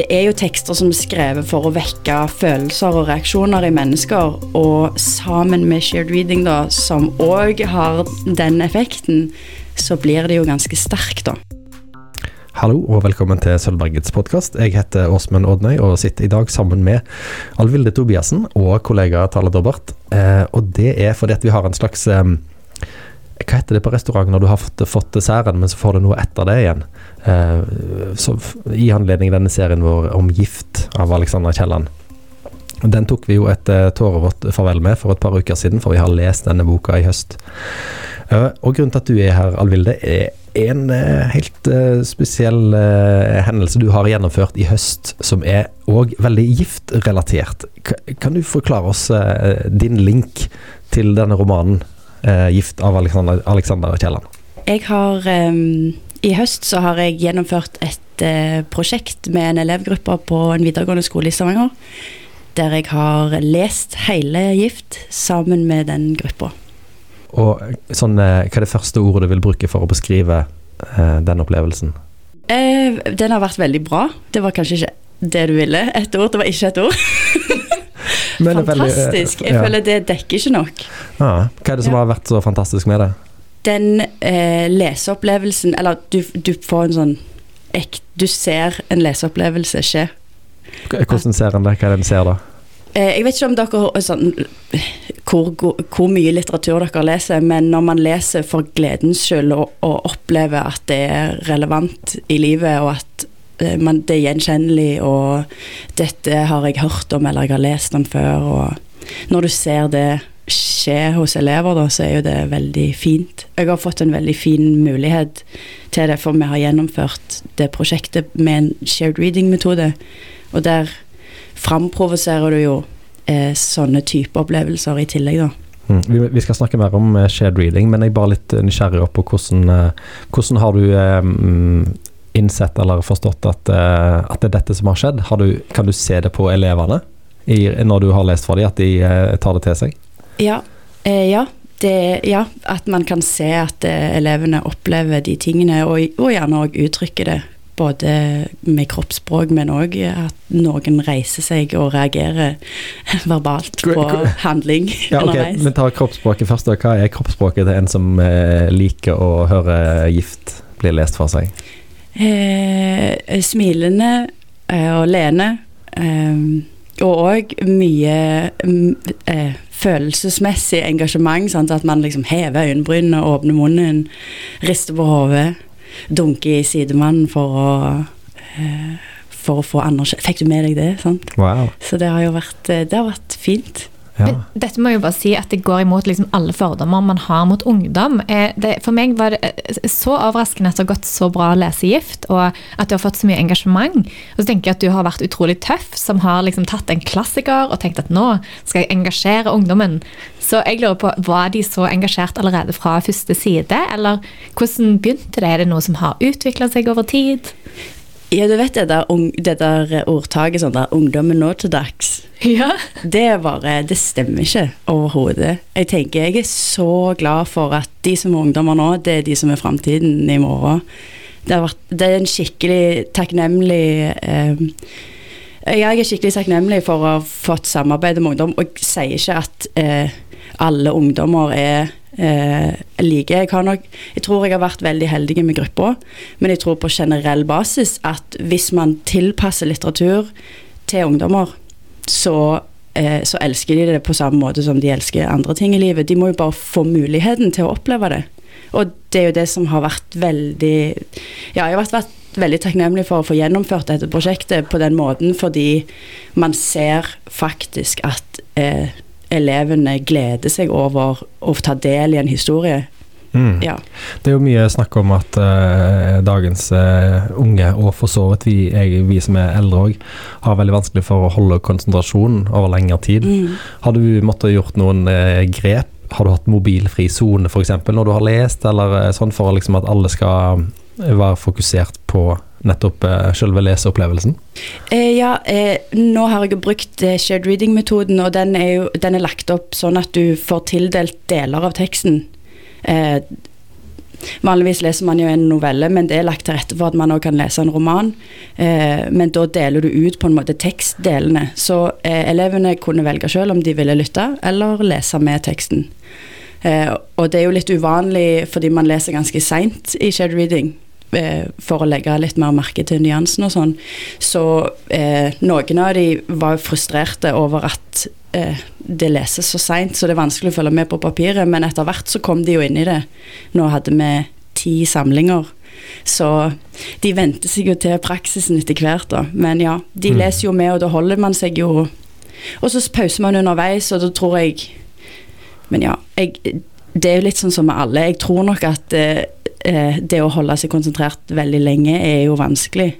det er jo tekster som er skrevet for å vekke følelser og reaksjoner i mennesker, og sammen med shared reading, da, som òg har den effekten, så blir det jo ganske sterkt, da. Hallo og velkommen til Sølvbergets podkast. Jeg heter Åsmund Odnøy og sitter i dag sammen med Alvilde Tobiassen og kollega Tale Dobbert. Eh, og det er fordi at vi har en slags Hva heter det på restaurant når du har fått, fått desserten, men så får du noe etter det igjen? Eh, så, I anledning denne serien vår om gift av Alexander Kielland. Den tok vi jo et uh, tårevått farvel med for et par uker siden, for vi har lest denne boka i høst. Uh, og grunnen til at du er her, Alvilde, er en uh, helt spesiell hendelse du har gjennomført i høst, som er òg veldig giftrelatert. Kan du forklare oss din link til denne romanen, 'Gift' av Alexander, Alexander Kielland? Jeg har um, I høst så har jeg gjennomført et prosjekt med en elevgruppe på en videregående skole i Stavanger der jeg har lest hele Gift sammen med den gruppa. Og sånn, Hva er det første ordet du vil bruke for å beskrive eh, den opplevelsen? Eh, den har vært veldig bra. Det var kanskje ikke det du ville. Et ord. Det var ikke et ord. fantastisk. Jeg føler det dekker ikke nok. Ja. hva er det som har vært så fantastisk med det? Den eh, leseopplevelsen Eller du, du, får en sånn ek, Du ser en leseopplevelse skje. Hvordan ser en det? Hva er det en ser da? Eh, jeg vet ikke om dere sånn, hvor, hvor, mye litteratur dere leser, men når man leser for gledens skyld og, og opplever at det er relevant i livet, og at eh, man, det er gjenkjennelig, og dette har jeg hørt om eller jeg har lest om før, og når du ser det skje hos elever, da, så er jo det veldig fint. Jeg har fått en veldig fin mulighet til det, for vi har gjennomført det prosjektet med en shared reading-metode, og der framprovoserer du jo eh, sånne type opplevelser i tillegg, da. Mm. Vi, skal snakke mer om uh, shared reading, men jeg er bare litt nysgjerrig på hvordan, hvordan har du um, innsett eller forstått at, uh, at, det er dette som har skjedd? Har du, kan du se det på elevene i, når du har lest for dem, at de tar det til seg? Ja. ja. Det, ja, at man kan se at elevene opplever de tingene, og, og gjerne òg uttrykker det både med kroppsspråk, men òg at noen reiser seg og reagerer verbalt på handling ja, okay. Men ta kroppsspråket først. Hva er kroppsspråket til en som eh, liker å høre gift bli lest for seg? Eh, smilende eh, og leende. Eh, og òg mye mm, eh, følelsesmessig engasjement. Sant? At man liksom hever øyenbrynene, åpner munnen, rister på hodet dunker i sidemannen for å eh, for å få anerkjennelse. Fikk du med deg det? sant? Wow. Så det har jo vært, det har vært fint. Ja. Dette må jeg jo bare si at det går imot liksom alle fordommer man har mot ungdom. Eh, det, for meg var det så overraskende at det har gått så bra å lese Gift, og at du har fått så mye engasjement. Og så tenker jeg at du har vært utrolig tøff, som har liksom tatt en klassiker og tenkt at nå skal jeg engasjere ungdommen. Så jeg lurer på, Var de så engasjert allerede fra første side, eller hvordan begynte det? Er det noe som har utvikla seg over tid? Ja, du vet det der, det der ordtaket sånn der 'ungdommen nå til dags'. Ja. Det bare Det stemmer ikke overhodet. Jeg tenker jeg er så glad for at de som er ungdommer nå, det er de som er framtiden i morgen. Det, vært, det, er en skikkelig takknemlig eh, Jeg er skikkelig takknemlig for å ha fått samarbeide med ungdom, og jeg sier ikke at eh, alle ungdommer er eh, like. Jeg, har nok, jeg tror jeg har vært veldig heldig med gruppa, men jeg tror på generell basis at hvis man tilpasser litteratur til ungdommer, så, eh, så elsker de det på samme måte som de elsker andre ting i livet. De må jo bare få muligheten til å oppleve det. Og det er jo det som har vært veldig Ja, jeg har vært, vært veldig takknemlig for å få gjennomført dette prosjektet på den måten, fordi man ser faktisk at eh, elevene gleder seg over å ta del i en historie. Mm. Ja. Det er jo mye snakk om at uh, dagens uh, unge, og for så vidt vi, jeg, vi som er eldre òg, har veldig vanskelig for å holde konsentrasjonen over lengre tid. Mm. Har du måttet gjort noen uh, grep? Har du hatt mobilfri sone f.eks. når du har lest, eller sånn for liksom at alle skal være fokusert på nettopp eh, selve leseopplevelsen? Eh, ja, eh, nå har jeg brukt eh, shared reading-metoden, og den er, jo, den er, lagt opp sånn at du får tildelt deler av teksten. Vanligvis leser man jo en novelle, men det er lagt til rette for at man òg kan lese en roman. Men da deler du ut på en måte tekstdelene. Så elevene kunne velge sjøl om de ville lytte eller lese med teksten. Og det er jo litt uvanlig fordi man leser ganske seint i shared reading. Eh, for å legge litt mer merke til nyansen og sånn. Så eh, noen av de var frustrerte over at eh, det leses så seint, så det er vanskelig å følge med på papiret. Men etter hvert så kom de jo inn i det. Nå hadde vi ti samlinger. Så de venter seg jo til praksisen etter hvert, da. Men ja, de Mm. leser jo med, og da holder man seg jo Og så pauser man underveis, og da tror jeg Men ja, jeg, det er jo litt sånn som med alle. Jeg tror nok at eh, eh, det å holde seg konsentrert veldig lenge er jo vanskelig.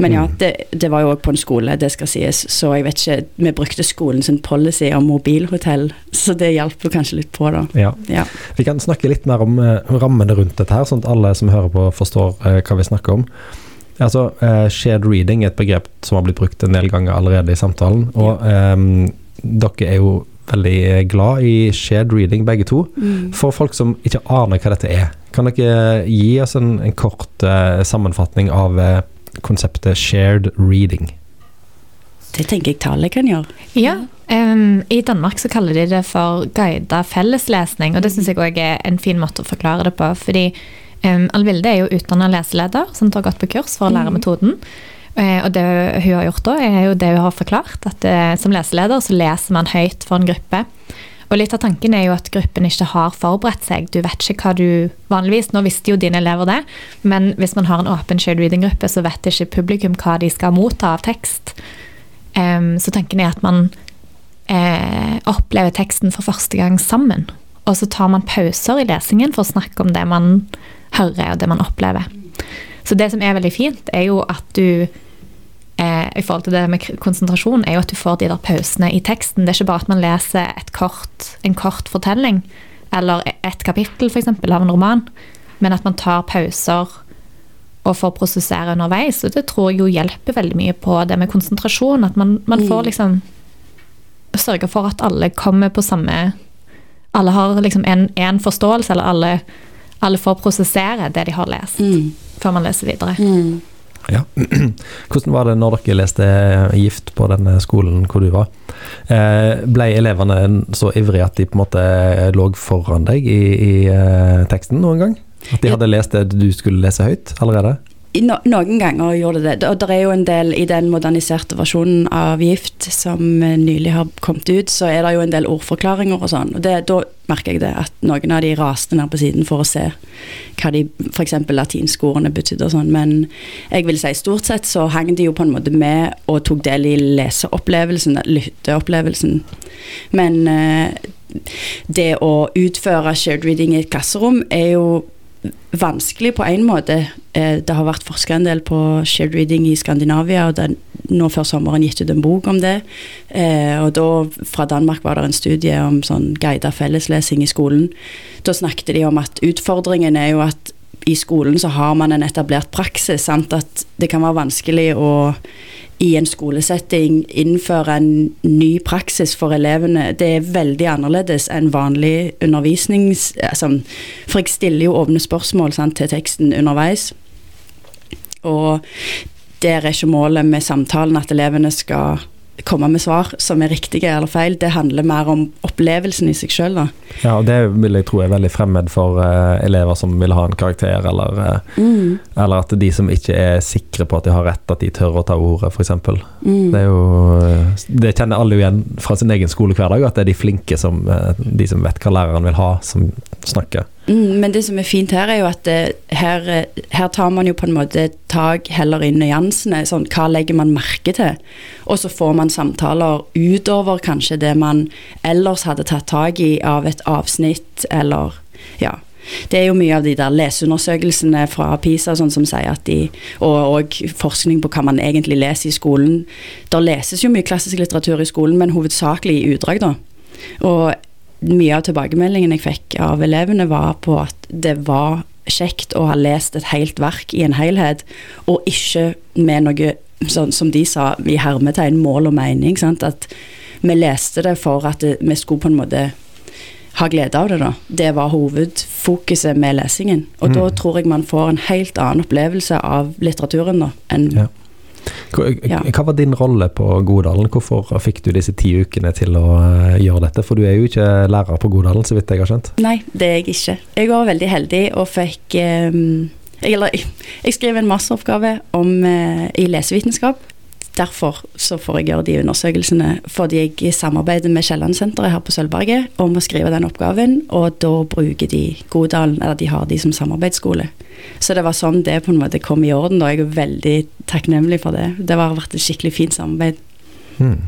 Men ja, Mm. det, det var jo òg på en skole, det skal sies, så jeg vet ikke Vi brukte skolen sin policy om mobilhotell, så det hjalp jo kanskje litt på, da. Ja. Ja. Vi kan snakke litt mer om eh, rammene rundt dette, her, sånn at alle som hører på, forstår eh, hva vi snakker om. Altså, eh, Shared reading er et begrep som har blitt brukt en del ganger allerede i samtalen. Og eh, dere er jo veldig glad i shared reading, begge to. For folk som ikke aner hva dette er, kan dere gi oss en, en kort uh, sammenfatning av uh, konseptet shared reading? Det tenker jeg tallet kan gjøre. Ja. um, I Danmark så kaller de det for guida felleslesning, og det syns jeg òg er en fin måte å forklare det på. Fordi um, Alvilde er jo utdanna leseleder, som har gått på kurs for å lære Mhm. metoden. Eh, og det hun har gjort da, er jo det hun har forklart, at som leseleder så leser man høyt for en gruppe. Og litt av tanken er jo at gruppen ikke har forberedt seg. Du vet ikke hva du Vanligvis, nå visste jo dine elever det, men hvis man har en åpen shared reading-gruppe, så vet ikke publikum hva de skal motta av tekst. Um, så tanken er at man eh, opplever teksten for første gang sammen. Og så tar man pauser i lesingen for å snakke om det man hører og det man opplever. Så det som er veldig fint, er jo at du eh, i forhold til det med konsentrasjon, er jo at du får de der pausene i teksten. Det er ikke bare at man leser et kort, en kort fortelling eller e- et kapittel for eksempel, av en roman, men at man tar pauser og får prosessere underveis. Og det tror jeg jo hjelper veldig mye på det med konsentrasjon. At man, man får Mm. liksom sørge for at alle kommer på samme Alle har liksom en, en forståelse, eller alle, alle får prosessere det de har lest, Mm. før man leser videre. Mm. Ja. Hvordan var det når dere leste Gift på den skolen hvor du var? Eh, ble elevene så ivrige at de på en måte lå foran deg i, i eh, teksten noen gang? At de hadde lest det du skulle lese høyt allerede? No, noen ganger gjorde det det. Og det er jo en del i den moderniserte versjonen av Gift som eh, nylig har kommet ut, så er det jo en del ordforklaringer og sånn. Og det, da merker jeg det, at noen av de raste ned på siden for å se hva de f.eks. latinske ordene betydde og sånn. Men jeg vil si stort sett så hang de jo på en måte med og tok del i leseopplevelsen, lytteopplevelsen. Men eh, det å utføre shared reading i et klasserom er jo vanskelig på en måte. Eh, Det har vært forska en del på shared reading i Skandinavia, og er nå før sommeren gitt ut en bok om det. Eh, Og da, fra Danmark var det en studie om sånn guida felleslesing i skolen. Da snakket de om at utfordringen er jo at i skolen så har man en etablert praksis, sant? at det kan være vanskelig å i en skolesetting innføre en ny praksis for elevene. Det er veldig annerledes enn vanlig undervisning. Altså, for jeg stiller jo åpne spørsmål sant, til teksten underveis. Og der er ikke målet med samtalen at elevene skal komme med svar som er riktige eller feil. Det handler mer om opplevelsen i seg sjøl. Ja, og det vil jeg tro er veldig fremmed for uh, elever som vil ha en karakter, eller, uh, Mm, eller at de som ikke er sikre på at de har rett, at de tør å ta ordet, f.eks. mm. Det er jo eh, Det kjenner alle jo igjen fra sin egen skolehverdag, at det er de flinke som uh, De som vet hva læreren vil ha, som snakker. Mm, men det som er fint her, er jo at eh, her, eh, her tar man jo på en måte tak heller i nyansene. Sånn, hva legger man merke til? Og så får man samtaler utover kanskje det man ellers hadde tatt tak i av et avsnitt, eller ja. Det er jo mye av de der leseundersøkelsene fra PISA sånn som sier at de Og, og forskning på hva man egentlig leser i skolen. Der leses jo mye klassisk litteratur i skolen, men hovedsakelig i utdrag, da. Og mye av tilbakemeldingen jeg fikk av elevene, var på at det var kjekt å ha lest et helt verk i en helhet, og ikke med noe sånn som de sa, i hermetegn mål og mening. Sant? At vi leste det for at det, vi skulle på en måte ha glede av det, da. Det var hovedfokuset med lesingen. Og Mm. da tror jeg man får en helt annen opplevelse av litteraturen da, enn Ja. Hva, Ja. hva var din rolle på Godalen? Hvorfor fikk du disse ti ukene til å eh, gjøre dette? For du er jo ikke lærer på Godalen, så vidt jeg har skjønt. Nei, det er jeg ikke. Jeg var veldig heldig og fikk eh, jeg, eller, jeg skrev en masteroppgave om, eh, i lesevitenskap. Derfor så får jeg gjøre de undersøkelsene, fordi jeg samarbeider med Kielland-senteret her på Sølvberget om å skrive den oppgaven, og da bruker de Godalen, eller de har de som samarbeidsskole. Så det var sånn det på en måte kom i orden, og jeg er veldig takknemlig for det. Det har vært et skikkelig fint samarbeid. Hmm.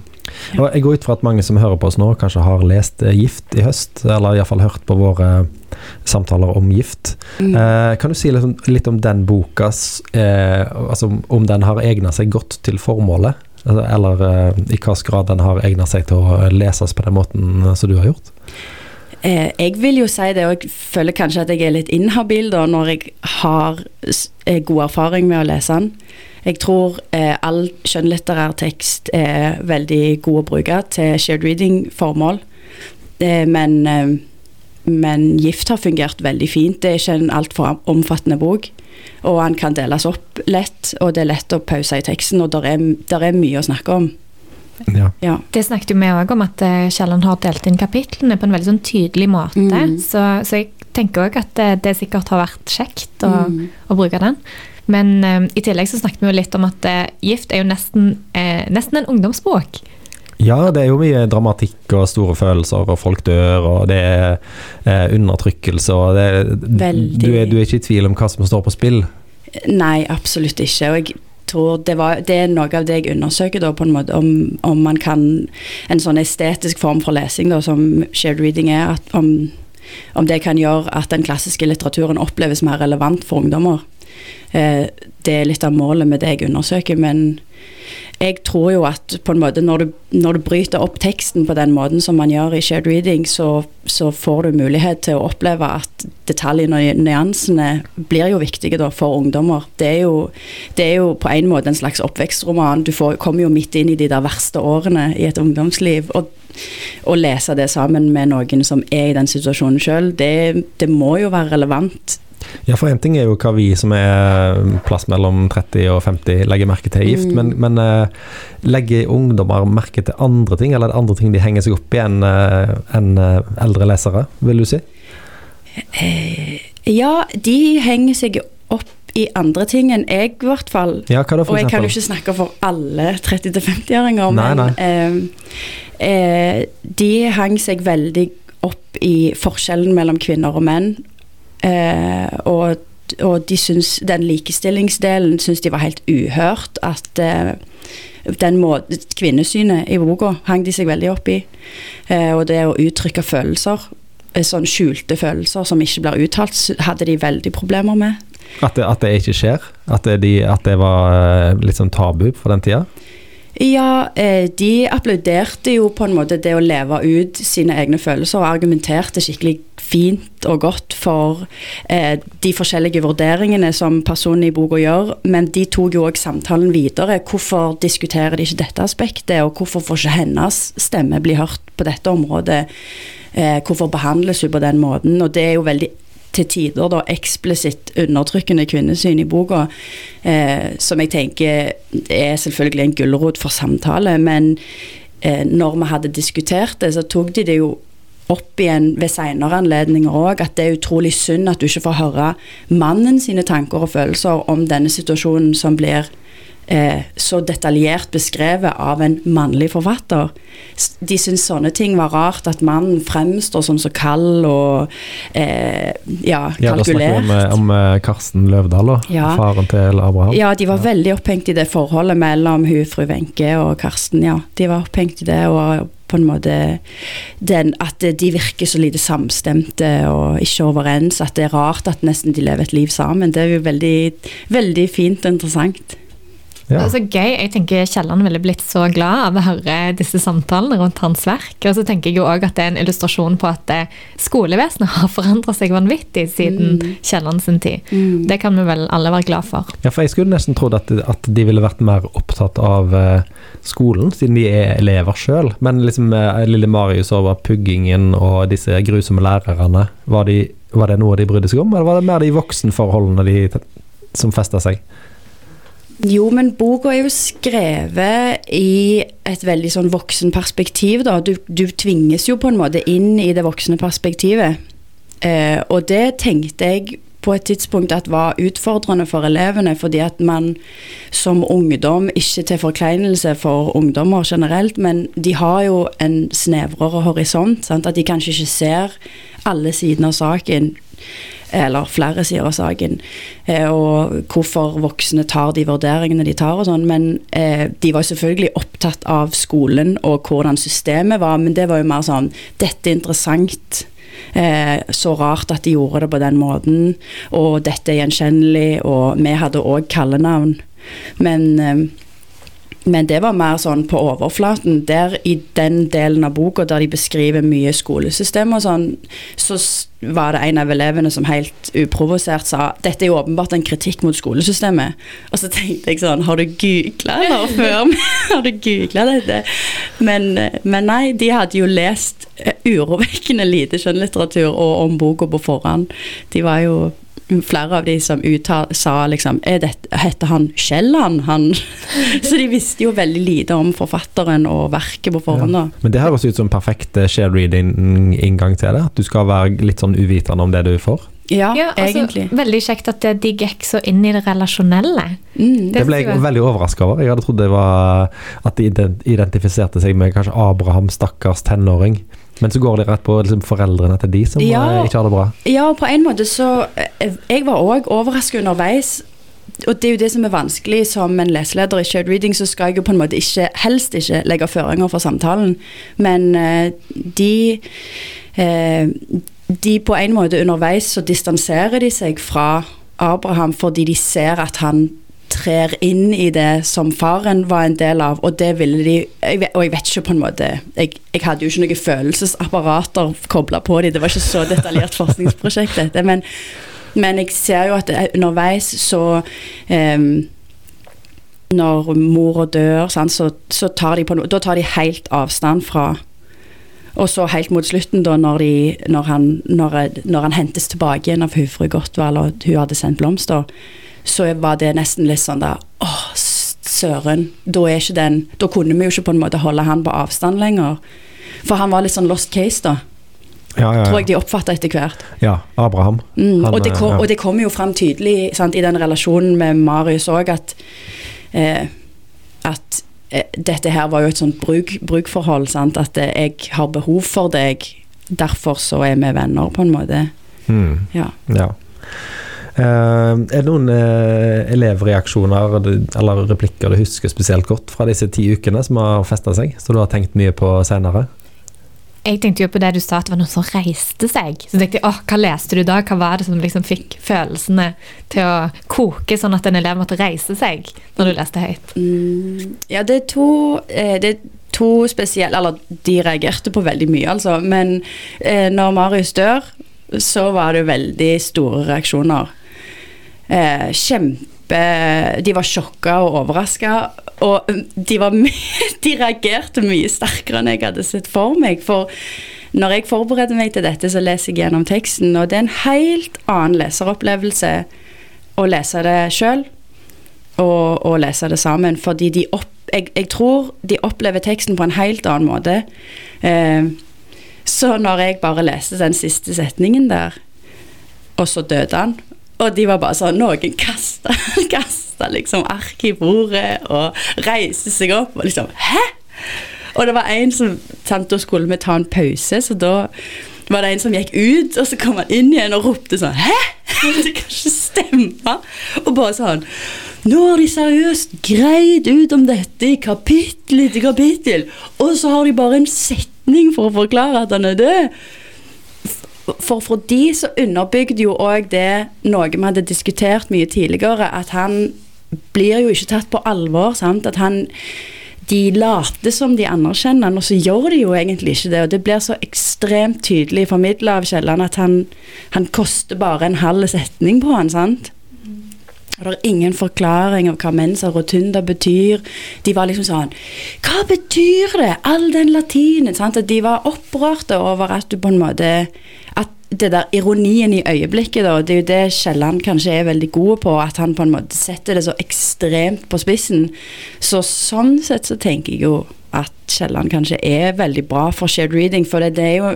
Og jeg går ut fra at mange som hører på oss nå, kanskje har lest eh, Gift i høst, eller iallfall hørt på våre samtaler om gift. Mm. Eh, kan du si litt om, litt om den boka, eh, altså om den har egna seg godt til formålet? Altså, Eller eh, i hvilken grad den har egna seg til å leses på den måten som du har gjort? Eh, jeg vil jo si det, og jeg føler kanskje at jeg er litt inhabil da, når jeg har eh, god erfaring med å lese den. Jeg tror eh, all skjønnlitterær tekst er veldig god å bruke til shared reading-formål. Eh, men, eh, men Gift har fungert veldig fint. Det er ikke en altfor omfattende bok. Og den kan deles opp lett, og det er lett å pause i teksten, og der er, er mye å snakke om. Ja. Ja. Det snakket jo vi òg om, at eh, Kielland har delt inn kapitlene på en veldig sånn tydelig måte. Mm. Mm. Så, så jeg tenker òg at det, det sikkert har vært kjekt å, Mm. å bruke den. Men um, i tillegg så snakket vi jo litt om at uh, Gift er jo nesten, uh, nesten en ungdomsbok. Ja, det er jo mye dramatikk og store følelser, og folk dør, og det er uh, undertrykkelse, og det er, du, er, du er ikke i tvil om hva som står på spill. Nei, absolutt ikke. Og jeg tror det, var, det er noe av det jeg undersøker, da, på en måte, om, om man kan En sånn estetisk form for lesing da, som shared reading er, at om, om det kan gjøre at den klassiske litteraturen oppleves mer relevant for ungdommer. Eh, det er litt av målet med det jeg undersøker, men jeg tror jo at på en måte når du, når du bryter opp teksten på den måten som man gjør i shared reading, så, så får du mulighet til å oppleve at detaljene og nyansene blir jo viktige da for ungdommer. Det er jo, det er jo på en måte en slags oppvekstroman. Du får, kommer jo midt inn i de der verste årene i et ungdomsliv. og å lese det sammen med noen som er i den situasjonen sjøl, det, det må jo være relevant. Ja, for en ting er jo hva vi som er plass mellom 30 og 50 legger merke til gift, Mm. men, men eh, legger ungdommer merke til andre ting, eller er det andre ting de henger seg opp i enn eh, enn, eh, eldre lesere, vil du si? Ja, de henger seg opp i andre ting enn jeg, i hvert fall. Ja, hva da, for Og jeg kan jo ikke snakke for alle 30-50-åringer, men eh, eh, de hang seg veldig opp i forskjellen mellom kvinner og menn. Eh, og, og de syns den likestillingsdelen syns de var helt uhørt. At eh, den må, Kvinnesynet i boka hang de seg veldig opp i. Eh, og det å uttrykke følelser, sånn skjulte følelser som ikke blir uttalt, hadde de veldig problemer med. At det, at det ikke skjer? At det, de, at det var litt sånn tabu for den tida? Ja, de applauderte jo på en måte det å leve ut sine egne følelser, og argumenterte skikkelig fint og godt for eh, de forskjellige vurderingene som personen i boka gjør, men de tok jo òg samtalen videre. Hvorfor diskuterer de ikke dette aspektet, og hvorfor får ikke hennes stemme bli hørt på dette området? Eh, hvorfor behandles hun på den måten? Og det er jo veldig til tider da eksplisitt undertrykkende kvinnesyn i boka, eh, som jeg tenker er selvfølgelig en gulrot for samtale, men eh, når vi hadde diskutert det, så tok de det jo opp igjen ved senere anledninger òg, at det er utrolig synd at du ikke får høre mannen sine tanker og følelser om denne situasjonen som blir eh, så detaljert beskrevet av en mannlig forfatter. De syns sånne ting var rart, at mannen fremstår som så kald og eh, ja, Ja, da snakker vi om, eh, om eh, Karsten Løvdahl, da. Ja. Faren til Abraham. Ja, de var veldig opphengt i det forholdet mellom hun fru Wenche og Karsten, ja. De var opphengt i det, og på en måte den, At de virker så lite samstemte og ikke overens. At det er rart at nesten de lever et liv sammen. Det er jo veldig, veldig fint og interessant. Ja. Det er så gøy. Jeg tenker Kielland ville blitt så glad av å høre disse samtalene rundt hans verk. Og så tenker jeg jo også at det er en illustrasjon på at eh, skolevesenet har forandra seg vanvittig siden Mm. Kielland sin tid. Mm. Det kan vi vel alle være glad for. Ja, for jeg skulle nesten trodd at, at de ville vært mer opptatt av eh, skolen, siden de er elever sjøl. Men liksom eh, lille Marius over puggingen og disse grusomme lærerne, var, de, var det noe de brydde seg om, eller var det mer de voksenforholdene de, som festa seg? Jo, men boka er jo skrevet i et veldig sånn voksenperspektiv, da. Du, du tvinges jo på en måte inn i det voksne perspektivet. Eh, og det tenkte jeg på et tidspunkt at var utfordrende for elevene, fordi at man som ungdom, ikke til forkleinelse for ungdommer generelt, men de har jo en snevrere horisont. Sant? At de kanskje ikke ser alle sidene av saken eller flere sider av saken, eh, og hvorfor voksne tar de vurderingene de tar og sånn. Men eh, de var selvfølgelig opptatt av skolen og hvordan systemet var, men det var jo mer sånn Dette er interessant. Eh, så rart at de gjorde det på den måten, og dette er gjenkjennelig, og vi hadde òg kallenavn. Men eh, men det var mer sånn på overflaten. Der i den delen av boka der de beskriver mye skolesystem og sånn, så var det en av elevene som helt uprovosert sa dette er jo åpenbart en kritikk mot skolesystemet. Og så tenkte jeg sånn Har du googla eller før? Har du googla dette? Men, men nei, de hadde jo lest eh, urovekkende lite skjønnlitteratur og om boka på forhånd. De var jo flere av de som uttal, sa liksom er dette, Heter han Kielland? Han Så de visste jo veldig lite om forfatteren og verket på forhånd. Ja. Men det høres ut som perfekt eh, share reading-inngang til det. At du skal være litt sånn uvitende om det du får. Ja, Ja, altså, egentlig. Veldig kjekt at de gikk så inn i det relasjonelle. Mm. Det ble jeg veldig overraska over. Jeg hadde trodd det var at de identifiserte seg med kanskje Abraham, stakkars tenåring. Men så går det rett på liksom, foreldrene til de som Ja. eh, ikke har det bra. Ja, på en måte så eh, Jeg var òg overrasket underveis. Og det er jo det som er vanskelig som en leseleder i shared reading, så skal jeg jo på en måte ikke, helst ikke legge føringer for samtalen. Men eh, de De på en måte underveis så distanserer de seg fra Abraham fordi de ser at han trer inn i det som faren var en del av, og det ville de jeg vet, Og jeg vet ikke på en måte Jeg, jeg hadde jo ikke noen følelsesapparater kobla på dem, det var ikke så detaljert forskningsprosjekt, dette, men, men jeg ser jo at underveis så um, Når mora dør, sant, så, så tar de på Da tar de helt avstand fra og så helt mot slutten, da, når, de, når, han, når, når han hentes tilbake igjen av hufru Gottwald, og hun hadde sendt blomster, så var det nesten litt sånn da Åh, søren. Da er ikke den Da kunne vi jo ikke på en måte holde han på avstand lenger. For han var litt sånn lost case, da. Ja, ja, Tror jeg de oppfatta etter hvert. ja Abraham. Mm, Han, og, det kom, eh, ja. og det kommer jo fram tydelig sant, i den relasjonen med Marius òg, at, eh, at eh, dette her var jo et sånt bruk, brukforhold. Sant? At eh, jeg har behov for deg, derfor så er vi venner, på en måte. Mm. Ja. Ja. Eh, er det noen eh, elevreaksjoner eller replikker du husker spesielt godt fra disse ti ukene som har festa seg, som du har tenkt mye på senere? Jeg tenkte jo på det du sa, at det var noen som reiste seg. Så tenkte jeg, åh, hva leste du da? Hva var det som liksom fikk følelsene til å koke, sånn at en elev måtte reise seg når du leste høyt? Mm, ja, det er to eh, Det er to spesielle Eller de reagerte på veldig mye, altså. Men eh, når Marius dør, så var det veldig store reaksjoner. Eh, kjempe De var sjokka og overraska. Og mm, de, var de reagerte mye sterkere enn jeg hadde sett for meg. For når jeg forbereder meg til dette, så leser jeg gjennom teksten, og det er en helt annen leseropplevelse å lese det sjøl og, og lese det sammen. Fordi de opp, jeg, jeg tror de opplever teksten på en helt annen måte. Eh, så når jeg bare leste den siste setningen der, og så døde han Og de var bare sånn Noen kasta liksom ark i bordet og reiste seg opp og liksom Hæ?! Og det var en som sant, Da skulle vi ta en pause, så da var det en som gikk ut, og så kom han inn igjen og ropte sånn Hæ?! Det kan ikke stemme! Og bare sånn Nå har de seriøst greid ut om dette i kapittel etter kapittel, og så har de bare en setning for å forklare at han er død. For for de så underbygde jo òg det noe vi hadde diskutert mye tidligere, at han blir jo ikke tatt på alvor. sant? At han de later som de anerkjenner han, og så gjør de jo egentlig ikke det. Og det blir så ekstremt tydelig formidla av Kielland at han, han koster bare en halv setning på han, sant? Og det er ingen forklaring av hva mensa rotunda betyr. De var liksom sånn Hva betyr det? All den latinen. Sant? At de var opprørte over at du på en måte det der ironien i øyeblikket, da, det er jo det Kielland kanskje er veldig god på. At han på en måte setter det så ekstremt på spissen. Så sånn sett så tenker jeg jo at Kielland kanskje er veldig bra for shared reading. For det, det er jo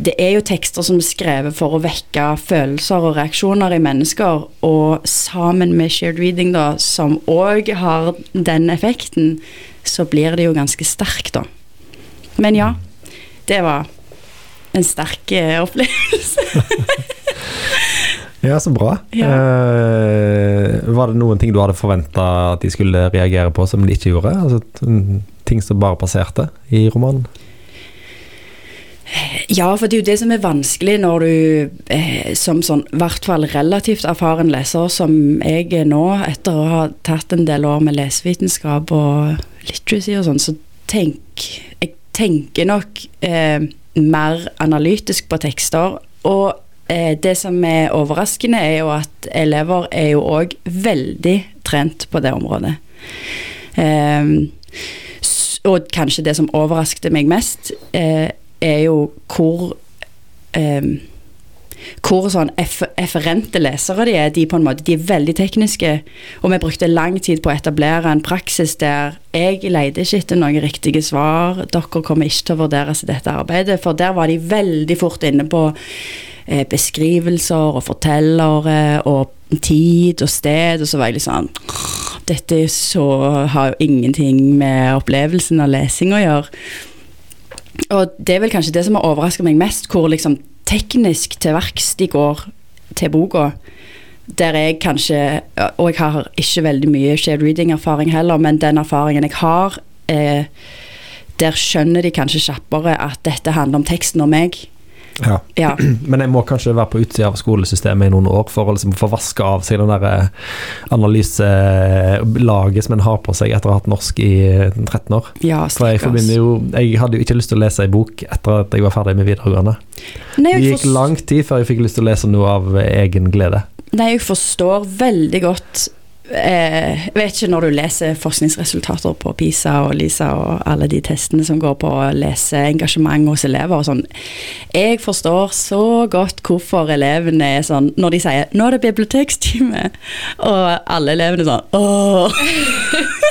det er jo tekster som er skrevet for å vekke følelser og reaksjoner i mennesker, og sammen med shared reading, da, som òg har den effekten, så blir det jo ganske sterkt, da. Men ja, det var en sterk eh, opplevelse. ja, så bra. Ja. Eh, var det noen ting du hadde forventa at de skulle reagere på, som de ikke gjorde? Altså, ting som bare passerte i romanen? Ja, for det er jo det som er vanskelig når du eh, som sånn, i hvert fall relativt erfaren leser, som jeg er nå, etter å ha tatt en del år med lesevitenskap og literacy og sånn, så tenk Jeg tenker nok eh, mer analytisk på tekster. Og eh, det som er overraskende, er jo at elever er jo òg veldig trent på det området. Eh, og kanskje det som overraskte meg mest, eh, er jo hvor eh, hvor sånn efferente lesere de er. De, på en måte, de er veldig tekniske. Og vi brukte lang tid på å etablere en praksis der jeg leide ikke etter noen riktige svar. Dere kommer ikke til å vurderes i dette arbeidet. For der var de veldig fort inne på eh, beskrivelser og fortellere og tid og sted. Og så var jeg litt sånn Dette så, har jo ingenting med opplevelsen av lesing å gjøre. Og det er vel kanskje det som har overraska meg mest, hvor liksom teknisk til verks de går til boka. Der jeg kanskje Og jeg har ikke veldig mye shared reading-erfaring heller, men den erfaringen jeg har, eh, der skjønner de kanskje kjappere at dette handler om teksten og meg. Ja. Ja. Men jeg må kanskje være på utsida av skolesystemet i noen år for å liksom få vaske av seg den der eh, analyselaget som en har på seg etter å ha hatt norsk i 13 år. ja For jeg forbinder jo Jeg hadde jo ikke lyst til å lese ei bok etter at jeg var ferdig med videregående. Nei, Det gikk lang tid før jeg fikk lyst til å lese noe av egen glede. Nei, jeg forstår veldig godt eh, Jeg vet ikke når du leser forskningsresultater på PISA og LISA og alle de testene som går på å lese engasjement hos elever og sånn. Jeg forstår så godt hvorfor elevene er sånn Når de sier 'nå er det bibliotekstime', og alle elevene er sånn åh.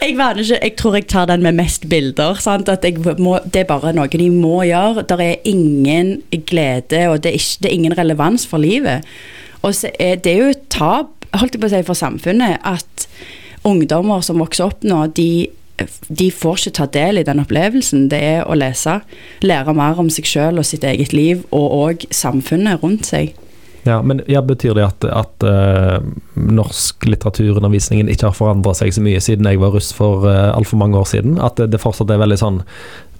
Jeg, ikke, jeg tror jeg tar den med mest bilder. Må, det er bare noe de må gjøre. Det er ingen glede, og det er, ikke, det er ingen relevans for livet. Og er det er jo et tap holdt jeg på å si, for samfunnet at ungdommer som vokser opp nå, de, de får ikke ta del i den opplevelsen det er å lese. Lære mer om seg sjøl og sitt eget liv, og òg samfunnet rundt seg. Ja, men ja, Betyr det at, at uh, norsk litteraturundervisningen ikke har forandra seg så mye siden jeg var russ for uh, altfor mange år siden? At det, det fortsatt er veldig sånn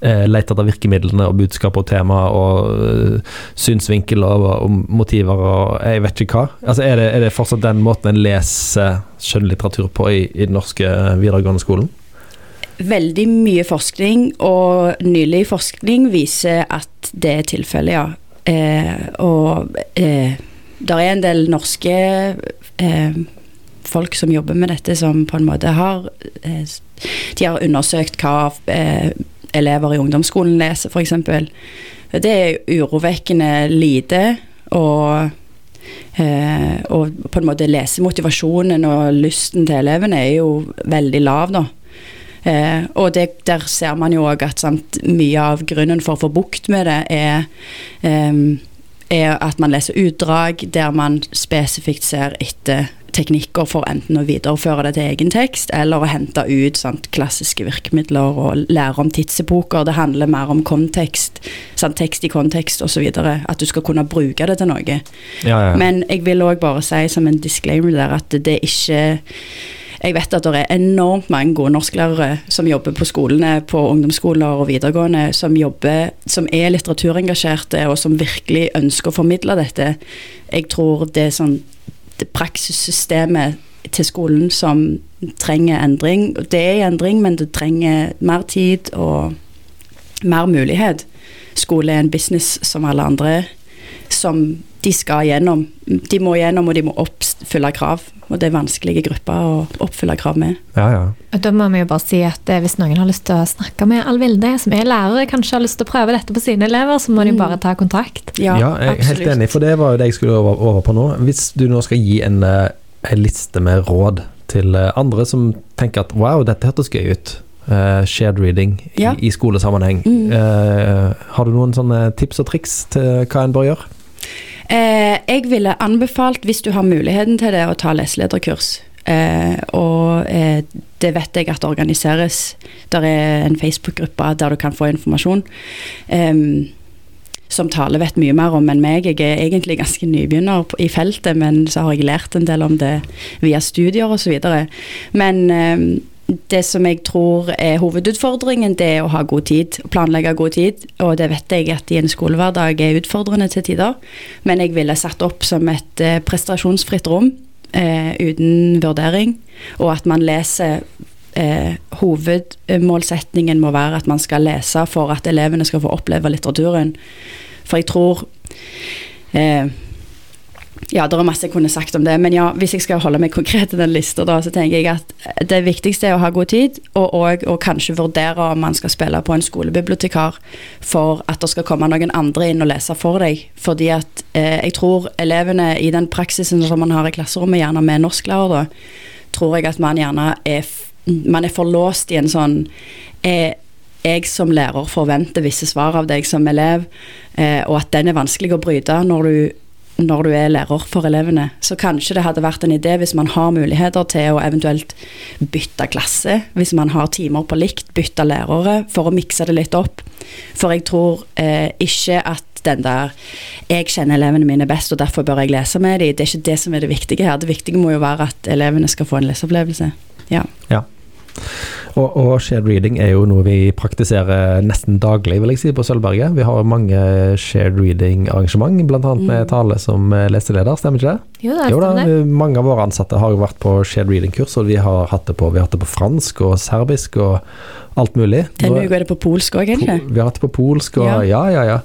uh, lete etter virkemidlene og budskap og tema og eh, synsvinkel og, og motiver og jeg vet ikke hva? Altså Er det, er det fortsatt den måten en leser skjønnlitteratur på i, i den norske eh, videregående skolen? Veldig mye forskning, og nylig forskning viser at det er tilfellet, ja. Eh, og eh, det er en del norske eh, folk som jobber med dette, som på en måte har eh, De har undersøkt hva eh, elever i ungdomsskolen leser, f.eks. Det er urovekkende lite, og Eh, og på en måte lesemotivasjonen og lysten til elevene er jo veldig lav, da. Eh, og det, der ser man jo òg at sant, mye av grunnen for å få bukt med det, er, eh, er at man leser utdrag der man spesifikt ser etter teknikker for enten å videreføre det til egen tekst, eller å hente ut sant, klassiske virkemidler og lære om tidsepoker. Det handler mer om kontekst, sant, tekst i kontekst osv. At du skal kunne bruke det til noe. Ja, ja. Men jeg vil òg bare si som en disclaimer der at det er ikke jeg vet at det er enormt mange gode norsklærere som jobber på skolene, på ungdomsskoler og videregående, som jobber, som er litteraturengasjerte, og som virkelig ønsker å formidle dette. Jeg tror det er sånn praksissystemet til skolen som trenger endring. Det er endring, men det trenger mer tid og mer mulighet. Skole er en business som alle andre, som de skal gjennom. De må gjennom, og de må oppfylle krav. Og det er vanskelige grupper å oppfylle krav med. Ja, ja. Og Da må vi jo bare si at eh, hvis noen har lyst til å snakke med Alvilde, som er lærer, kanskje har lyst til å prøve dette på sine elever, så må de Mm. bare ta kontakt. Ja, jeg er helt enig, for det var jo det jeg skulle over, over på nå. Hvis du nå skal gi en, eh, en liste med råd til eh, andre som tenker at wow, dette hørtes gøy ut. Uh, shared reading i, Ja. i skolesammenheng. Mm. Uh, har du noen sånne tips og triks til hva en bør gjøre? Eh, jeg ville anbefalt, hvis du har muligheten til det, å ta leselederkurs. Eh, og eh, det vet jeg at det organiseres. Der er en Facebook-gruppe der du kan få informasjon. Em, som Tale vet mye mer om enn meg. Jeg er egentlig ganske nybegynner i feltet, men så har jeg lært en del om det via studier osv. Men em, det som jeg tror er hovedutfordringen, det er å ha god tid. Planlegge god tid. Og det vet jeg at i en skolehverdag er utfordrende til tider. Men jeg ville satt opp som et eh, prestasjonsfritt rom eh, uten vurdering, og at man leser eh, Hovedmålsetningen må være at man skal lese for at elevene skal få oppleve litteraturen. For jeg tror eh, ja, det er masse jeg kunne sagt om det, men ja, hvis jeg skal holde meg konkret til den lista, da, så tenker jeg at det viktigste er å ha god tid, og, og, og kanskje vurdere om man skal spille på en skolebibliotekar for at det skal komme noen andre inn og lese for deg. Fordi at eh, jeg tror elevene i den praksisen som man har i klasserommet, gjerne med norsklærer, da, tror jeg at man gjerne er, man er for låst i en sånn eh, jeg som lærer forventer visse svar av deg som elev, eh, og at den er vanskelig å bryte når du når du er lærer for elevene. Så kanskje det hadde vært en idé hvis man har muligheter til å eventuelt bytte klasse, hvis man har timer på likt, bytte lærere, for å mikse det litt opp. For jeg tror eh, ikke at den der 'jeg kjenner elevene mine best, og derfor bør jeg lese med dem', det er ikke det som er det viktige her. Det viktige må jo være at elevene skal få en leseopplevelse. Ja. Og, og shared reading er jo noe vi praktiserer nesten daglig, vil jeg si, på Sølvberget. Vi har mange shared reading-arrangement, bl.a. med Mm. Tale som eh, leseleder, stemmer ikke det? Jo det Jo da, mange av våre ansatte har jo vært på shared reading-kurs, og vi har hatt det på, vi har hatt det på fransk og serbisk og alt mulig. Denne uka er det på polsk òg, egentlig. Po- Vi har hatt det på polsk og ja, Ja. ja, ja.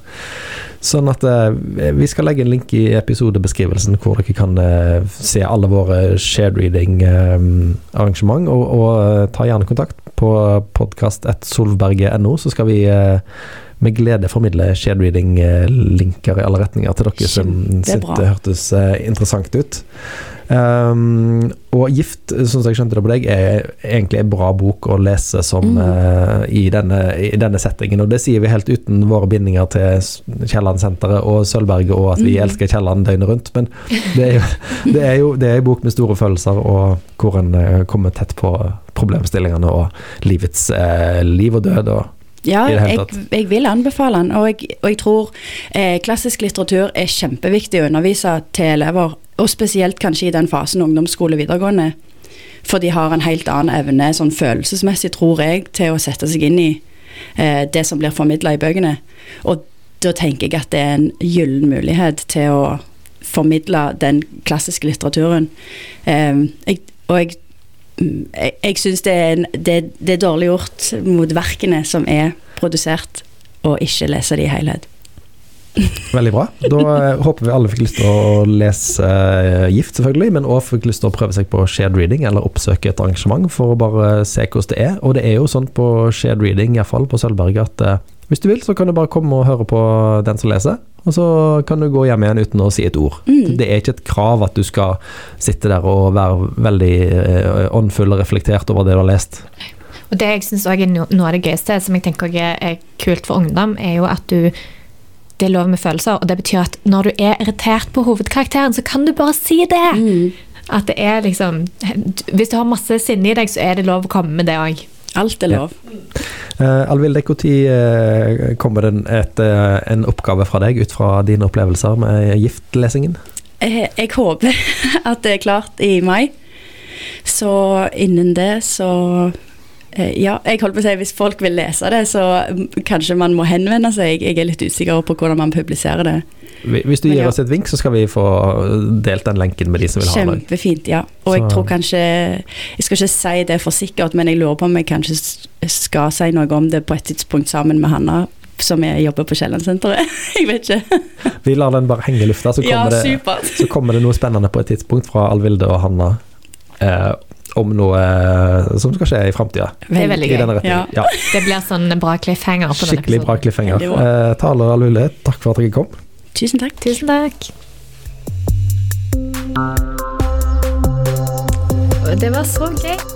Sånn at eh, vi skal legge en link i episodebeskrivelsen hvor dere kan eh, se alle våre shared reading-arrangement, og, og ta gjerne kontakt på podkast.solberget.no, så skal vi eh, med glede formidle shared reading-linker i alle retninger til dere som syntes det hørtes eh, interessant ut. Um, og 'Gift', sånn som jeg skjønte det på deg, er egentlig en bra bok å lese som Mm. uh, i, denne, i denne settingen. Og det sier vi helt uten våre bindinger til Kielland-senteret og Sølvberget, og at vi Mm. elsker Kielland døgnet rundt. Men det er jo det er jo det er en bok med store følelser, og hvor en eh, kommer tett på problemstillingene og livets eh, liv og død. og Ja, jeg, jeg vil anbefale den, og jeg, og jeg tror eh, klassisk litteratur er kjempeviktig å undervise til elever, og spesielt kanskje i den fasen ungdomsskole videregående. For de har en helt annen evne, sånn følelsesmessig, tror jeg, til å sette seg inn i eh, det som blir formidla i bøkene. Og da tenker jeg at det er en gyllen mulighet til å formidle den klassiske litteraturen. Eh, jeg, og jeg jeg, jeg syns det, det, det er dårlig gjort mot verkene som er produsert, å ikke lese de i helhet. Veldig bra. Da eh, håper vi alle fikk lyst til å lese eh, Gift, selvfølgelig, men òg fikk lyst til å prøve seg på shared reading, eller oppsøke et arrangement for å bare se hvordan det er. Og det er jo sånn på shared reading, iallfall på Sølvberget, at eh, hvis du vil, så kan du bare komme og høre på den som leser, og så kan du gå hjem igjen uten å si et ord. Mm. Det er ikke et krav at du skal sitte der og være veldig eh, åndfull og reflektert over det du har lest. Og det jeg også er noe av det gøyeste, som jeg tenker er er kult for ungdom, er jo at du det er lov med følelser, og det betyr at når du er irritert på hovedkarakteren, så kan du bare si det! Mm. At det er liksom Hvis du har masse sinne i deg, så er det lov å komme med det òg. Alt er lov. Uh, Alvilde, når kommer det en, et, uh, en oppgave fra deg ut fra dine opplevelser med giftlesingen? Jeg, jeg håper at det er klart i mai. Så innen det så eh, Ja, jeg holdt på å si hvis folk vil lese det, så mm, kanskje man må henvende seg. Jeg er litt usikker på hvordan man publiserer det. hvis du gir ja. oss et vink, så skal vi få delt den lenken med de som vil ha den. Kjempefint, ja. Og jeg tror kanskje Jeg skal ikke si det for sikkert, men jeg lurer på om jeg kanskje skal si noe om det på et tidspunkt sammen med Hanna, som jeg jobber på Kiellandsenteret. jeg vet ikke. Vi lar den bare henge i lufta, så Ja, kommer, det, så kommer det noe spennende på et tidspunkt fra Alvilde og Hanna eh, om noe eh, som skal skje i framtida. Det veldig I gøy. denne retningen. Ja. Det blir sånn bra cliffhanger på Skikkelig bra cliffhanger. Eh, Taler Alvilde, takk for at dere kom. Tusen takk. Tusen takk. Det var så gøy.